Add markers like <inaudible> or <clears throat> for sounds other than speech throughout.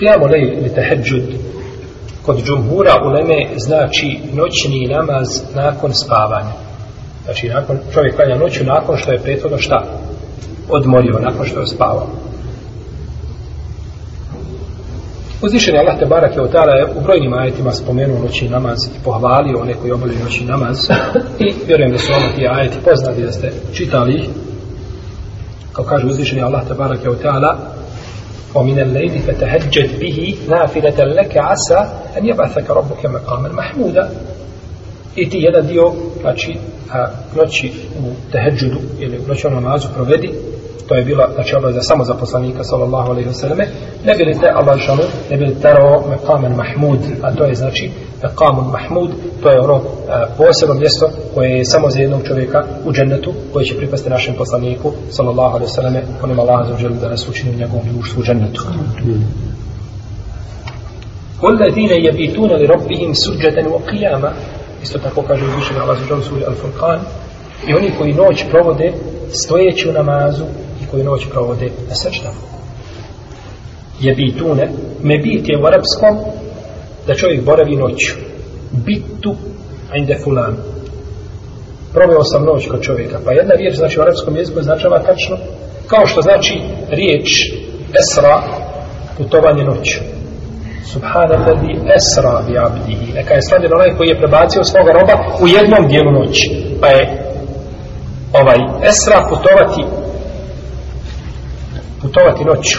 Qiyamo lejl ili teheđud kod džumhura uleme znači noćni namaz nakon spavanja. Znači nakon, čovjek klanja noću nakon što je prethodno šta? Odmorio, nakon što je spavao. Uzvišen je Allah te barak je otala je u brojnim ajetima spomenuo noćni namaz i pohvalio one koji obavljaju noćni namaz i vjerujem da su ono ti ajeti poznati da ste čitali ih kao kaže uzvišen je Allah te barak je otala ومن الليل فتهجد به نافلة لك عسى أن يبعثك ربك مقاما محمودا i ti jedan dio znači a, noći u teheđudu ili u noćnom namazu provedi to je bila znači obaveza samo za poslanika sallallahu alejhi ve selleme ne bi li te Allah šanu ne bi li terao maqaman mahmud a to je znači maqamun mahmud to je ono a, posebno mjesto koje je samo za jednog čovjeka u džennetu koje će pripasti našem poslaniku sallallahu alejhi ve selleme onim Allah za da nas učini u njegovom društvu u džennetu والذين يبيتون لربهم سجدا وقياما isto tako kaže uzvišen Allah za želu suri Al-Furqan i oni koji noć provode stojeći u namazu i koji noć provode na srčdavu je bitune me bit je u arapskom da čovjek boravi noću. Bitu inde fulan. Proveo sam noć kod čovjeka. Pa jedna riječ znači u arapskom jeziku značava tačno kao što znači riječ esra putovanje noću. Subhana alladhi esra bi 'abdihi. Neka je slavljen onaj koji je prebacio svoga roba u jednom dijelu noći. Pa je ovaj esra putovati putovati noću.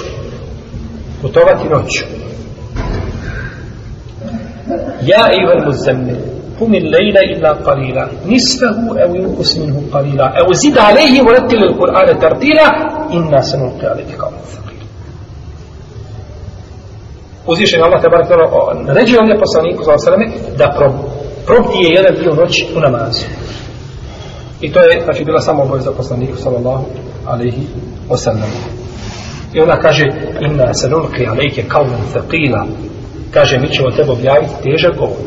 Putovati noću. Ja ejuhel muzammil قم الليل إلا قليلا نصفه أو ينقص منه قليلا أو زد عليه ورتل القرآن ترتيلا إنا سنلقي عليك قولا ثقيلا uzvišen Allah tebara tebara naređuje ovdje poslaniku za osaleme da prob, probdije jedan dio noći u namazu i to je znači bila samo obaveza poslaniku sallallahu alaihi wasallam i ona kaže inna se nulki alejke kaunan thaqila kaže mi ćemo tebe objaviti težak govor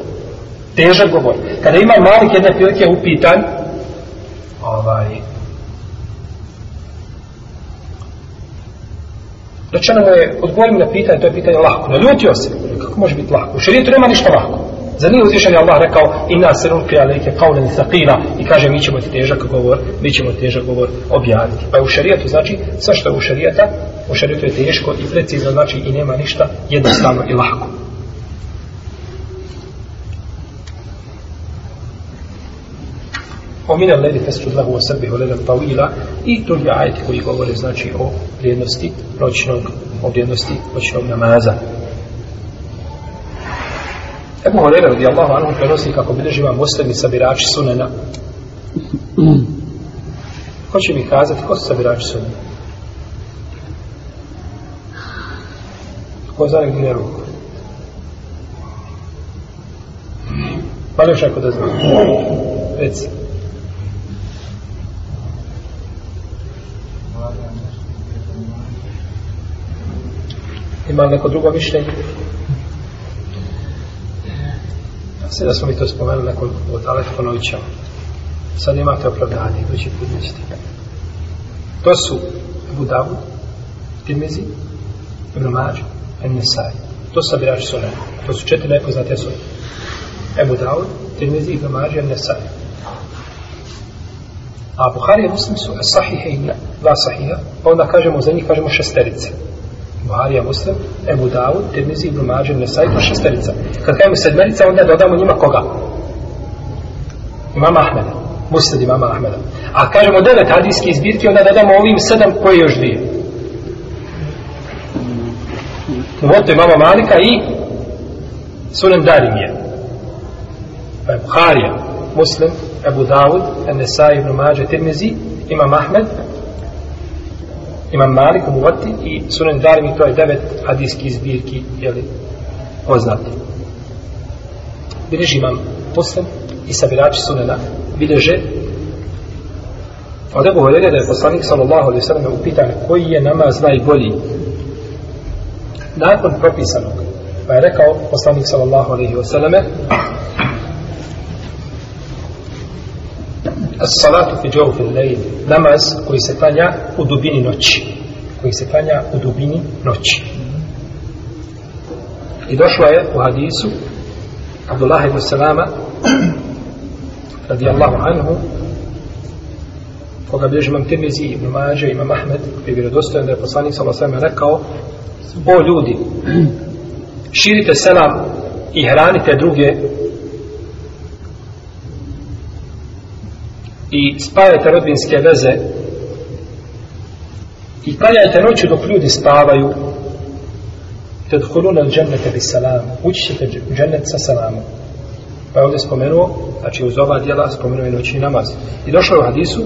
težak govor kada ima malik jedne prilike upitan ovaj Rečeno mu je, odgovorim na pitanje, to je pitanje lako. Naljutio se. Kako može biti lako? U šarijetu nema ništa lako. Za nije uzvišen je Allah rekao inna se nulke alejke kaulen saqila i kaže mi ćemo ti težak govor, mi ćemo težak govor objaviti. Pa je u šarijetu znači sve što je u šarijeta, u šarijetu je teško i precizno znači i nema ništa jednostavno i lako. O mine ledi fesu dlahu o srbi ledan pavila i drugi ajeti koji govore znači o vrijednosti noćnog, o vrijednosti noćnog namaza. Ebu Horeira radi Allahu anhu prenosi kako bideži vam muslimi sabirači sunena. Ko će mi kazati ko su sabirači sunena? Ko zna gdje ruku pa li još ako da znam reci Ima li neko drugo mišljenje? Sve da smo mi to spomenuli nakon od Alef ponovit. Sad imate opravdanje, idući put nećete. To su Abu Dawud, Tirmizi, Ibn Mađu, Nesaj. To su sabirači sunne. To su četiri najpoznate sunne. Abu Dawud, Tirmizi, Ibn Mađe, Nesaj. A Buhari i Muslim su sahihe i dva sahiha, pa onda kažemo za njih, kažemo šesterice. Buharija Muslim, Ebu Dawud, Tirmizi, Ibn Mađe, Nesai, to šesterica. Kad kažemo sedmerica, onda dodamo njima koga? Imama Ahmeda. Muslim imama Ahmeda. A kažemo devet hadijskih zbirki, onda dodamo ovim sedam koje još dvije. Uvoto mama Malika i Sunan Darimije. Pa je Buharija, Muslim, Ebu Dawud, Nesaj, Ibn Mađe, Tirmizi, Imam Ahmed, Imam Malik, Muvati i Sunan Darimi, to je devet hadijskih zbirki, jeli, poznati. Bileži imam Muslim i sabirači Sunana bileže od Ebu Horeira da je poslanik sallallahu alaihi sallam upitan koji je namaz najbolji nakon propisanog pa je rekao poslanik sallallahu alaihi sallam As-salatu fi jawfi al-layl, namaz koji se klanja u dubini noći. Koji se klanja u dubini noći. I došlo je u hadisu Abdullah ibn Salama radijallahu anhu koga bilježi imam Tirmizi, Ibn Mađe, imam Ahmed, koji je vjerodostojan da je poslanik sallallahu alaihi rekao: "O ljudi, širite selam i hranite druge i spajajte rodbinske veze i klanjajte noću dok ljudi spavaju. Tedhuluna džennete bi salam ući ćete u džennet sa salamom. Pa je ovdje spomenuo znači uz ova djela spomenuo je noćni namaz. I došlo je u hadisu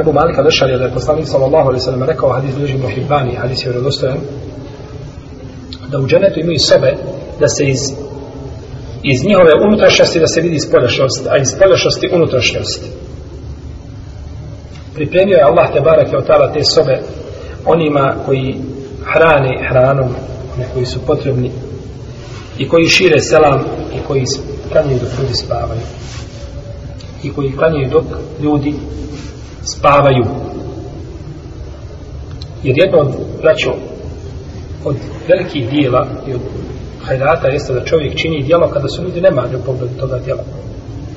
Ebu Malika Lešarija da je poslanik sallallahu alaihi sallam rekao hadis bliži Muhibbani hadis je vjerodostojan da u dženetu imaju sobe da se iz iz njihove unutrašnjosti da se vidi spoljašnost, a iz spoljašnosti unutrašnjost. Pripremio je Allah te barake od tala te sobe onima koji hrane hranom, one koji su potrebni i koji šire selam i koji klanjaju dok ljudi spavaju i koji klanjaju dok ljudi spavaju jer jedno od braćo od velikih dijela i od hajrata jeste da čovjek čini dijelo kada su ljudi nema u pogledu toga dijela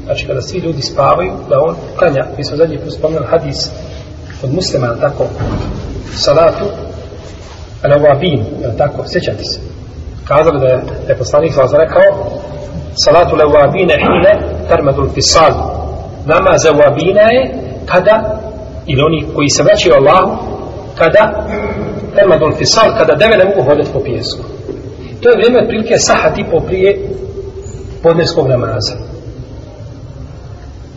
znači kada svi ljudi spavaju da on klanja. Mi smo zadnji put spomenuli hadis od muslima tako? Salatu al-awabin tako? Sjećate se? Kazali da je, da je poslanik vas rekao salatu al-awabine hine termadul fisal za awabina je kada ili oni koji se vraćaju Allahu kada termadul fisal kada deve ne mogu hodati po pijesku to je vrijeme otprilike sahat i po prije podneskog namaza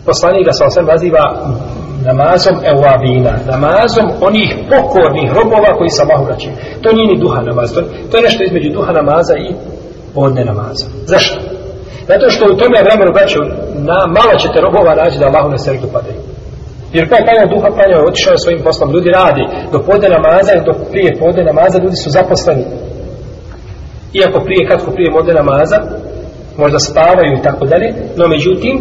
poslanik ga sa osam naziva namazom evabina, namazom onih pokornih robova koji sa Allahu vraćaju. To nije ni duha namaz, to, to je nešto između duha namaza i podne namaza. Zašto? Zato što u tome vremenu braću, na malo ćete robova naći da Allahu ne sreću padaju. Jer kao klanjao duha, klanjao je otišao svojim poslom. Ljudi radi do podne namaza i do prije podne namaza ljudi su zaposleni. Iako prije, kratko prije podne namaza, možda spavaju i tako dalje, no međutim,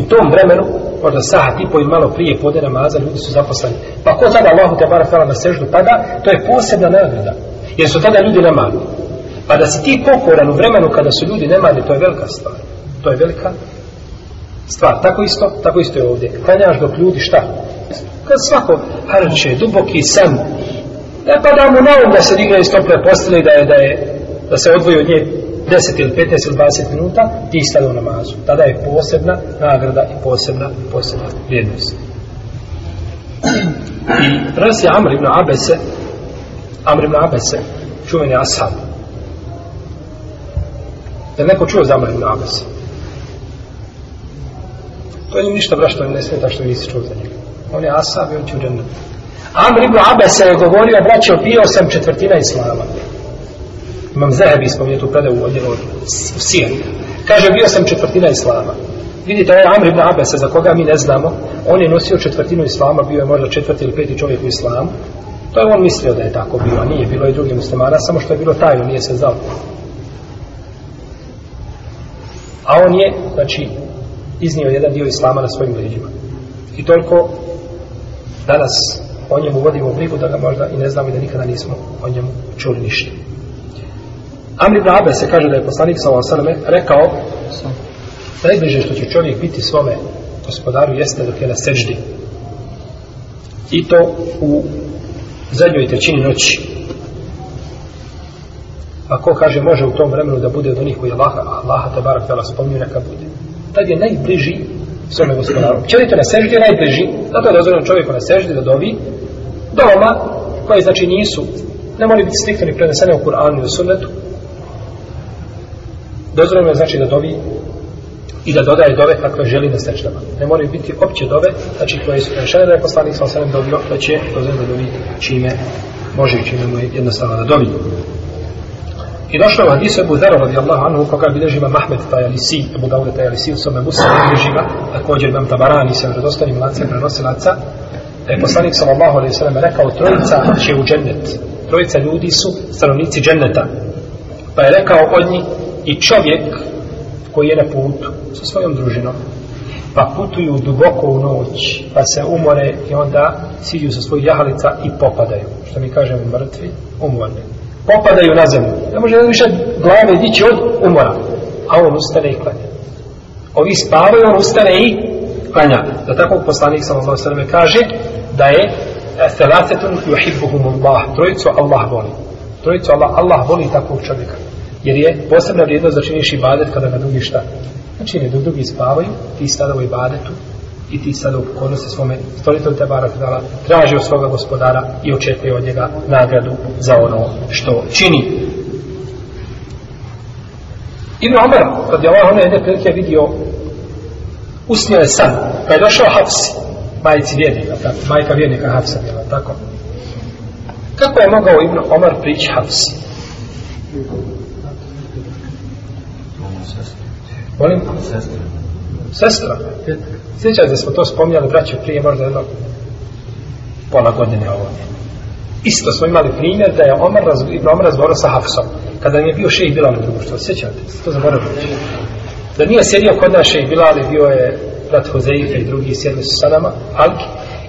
u tom vremenu, možda sat i po i malo prije podne namaza, ljudi su zaposleni. Pa ko tada Allahu te barak na seždu pada, to je posebna nagrada. Jer su tada ljudi namali. Pa da si ti pokoran u vremenu kada su ljudi nemali, to je velika stvar. To je velika stvar. Tako isto, tako isto je ovdje. Klanjaš dok ljudi šta? Kad svako harče, duboki san, ne pada mu na um da se digne iz tople postele i da je, da je, da se odvoji od nje 10 ili 15 ili 20 minuta, ti stavi u namazu. Tada je posebna nagrada i posebna, posebna vrijednost. <clears throat> I prenosi Amr ibn Abese, Amr ibn Abese, čuveni ashab. Da neko čuo za Amr ibn Abese? To je ništa brašto ne smeta što nisi čuo za njega. On je asab i on će u džennet. Amr ibn Abese je govorio, braćo, bio sam četvrtina islama. Imam Zahebi spominje tu predavu u odjelu u Sijenu. Kaže, bio sam četvrtina islama. Vidite, ovaj Amr ibn Abese, za koga mi ne znamo, on je nosio četvrtinu islama, bio je možda četvrti ili peti čovjek u islamu. To je on mislio da je tako bilo, nije bilo i drugim muslimana, samo što je bilo tajno, nije se znao. A on je, znači, iznio jedan dio islama na svojim leđima. I toliko danas o njemu vodimo brigu da ga možda i ne znamo i da nikada nismo o njemu čuli ništa. Amr ibn se kaže da je poslanik sallallahu rekao najbliže što će čovjek biti svome gospodaru jeste dok je na seždi. I to u zadnjoj trećini noći. A ko kaže može u tom vremenu da bude od onih koji Allah, Allah te barak tela spominju neka bude. Tad je najbliži svome gospodaru. Čovjek na seždi je najbliži. Zato je dozvoljeno čovjeku na seždi da dovi doma koje znači nisu ne moraju biti striktno ni prenesene u Kur'anu i u sunnetu dozvoljeno je znači da dovi i da dodaje dove kakve želi na seždama. Ne moraju biti opće dove, znači koje su prešene da je poslanik sa osanem dobio, da će dozvoljeno da dovi čime može i čime mu je jednostavno da dovi. I došlo je u hadisu Ebu Zara radijallahu anhu koga bilježi imam Mahmed taj Alisi, Ebu Daude taj Alisi u svome Musa bilježi ga, također imam Tabarani sa vredostanim lancem prenosilaca, da je poslanik sallallahu alaihi sallam rekao trojica će u džennet. Trojica ljudi su stanovnici dženneta. Pa je rekao od njih i čovjek koji je na putu sa svojom družinom. Pa putuju duboko u noć pa se umore i onda siđu sa svojih jahalica i popadaju. Što mi kažemo mrtvi umorni popadaju na zemlju. Ne može više glave dići od umora. A on ustane i klanja. Ovi spavaju, on ustane i klanja. Za tako poslanik sallallahu sallam kaže da je e, Thalathetun yuhibbuhum Allah. Trojicu Allah voli. Trojicu Allah, Allah voli takvog čovjeka. Jer je posebna vrijednost da činiš ibadet kada ga drugi šta. Znači dok drugi spavaju, ti sada u ibadetu i ti sada u pokornosti svome stvoritelju te barak dala, traži od svoga gospodara i očekuje od njega nagradu za ono što čini. Ibn Omar, kad je Allah ono jedne prilike vidio, usnio je san, pa je došao Hafsi, majici vjernika, tako, majka vjernika Hafsa bila, tako. Kako je mogao Ibn Omar prići Hafsi? Molim? Sestra. Sestra? Sjećate da smo to spominjali, braće, prije možda jedno pola godine ovo. Isto smo imali primjer da je Omar, raz, Ibn Omer razgovarao sa Hafsom. Kada mi je bio šejih Bilal u društvu. Sjećate? To zaboravili. Da nije sjedio kod naše i Bilal bio je brat Hozeife i drugi sjedli su sa nama, Alki.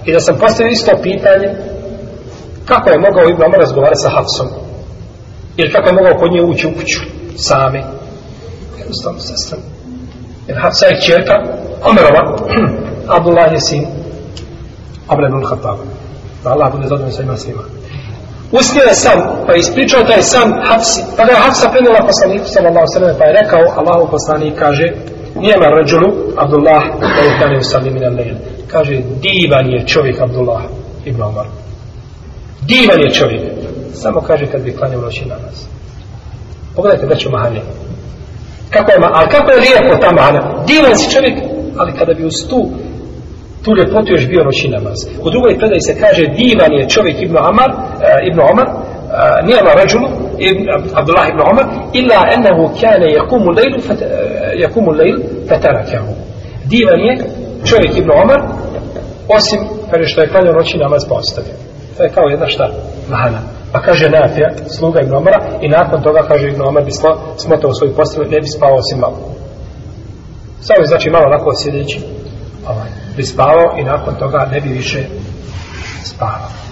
I da sam postavio isto pitanje kako je mogao Ibn Omar razgovarati sa Hafsom? Ili kako je mogao kod nje ući u kuću same, Jednostavno sestram. Jer Hafsa je čerka Omerova, <clears throat> Abdullah je sin Amr ibn Khattab. Da Allah bude zadovoljno sa ima svima. Usnio je sam, pa je ispričao taj sam Hafsi, pa ga je Hafsa prenila poslaniku sallallahu sallam, pa je rekao, Allahu poslanik kaže, nijema rađulu, Abdullah, da je kane usalli min al-lejl. Kaže, divan je čovjek Abdullah ibn Omar. Divan je čovjek. Samo kaže kad bi klanjao noći namaz. Pogledajte da ću mahanje. Kako je, ali kako je lijepo ta mana. Divan si čovjek, ali kada bi uz tu tu ljepotu još bio noći namaz. U drugoj predaji se kaže divan je čovjek Ibn Amar, uh, Ibn Omar, e, uh, nijema rađulu, ibn, Abdullah Ibn Omar, illa ennehu kane jakumu lejlu, fat, e, uh, jakumu lejl, fatarakahu. Divan je čovjek Ibn Omar, osim, kaže što je klanio noći namaz pa ostavio. To je kao jedna šta? Mahana. Pa kaže Nafija, sluga Ibn Omara, i nakon toga kaže Ibn Omar bi smotao svoju postavu, ne bi spavao osim malo. Samo je znači malo onako sjedeći, ovaj, bi spavao i nakon toga ne bi više spavao.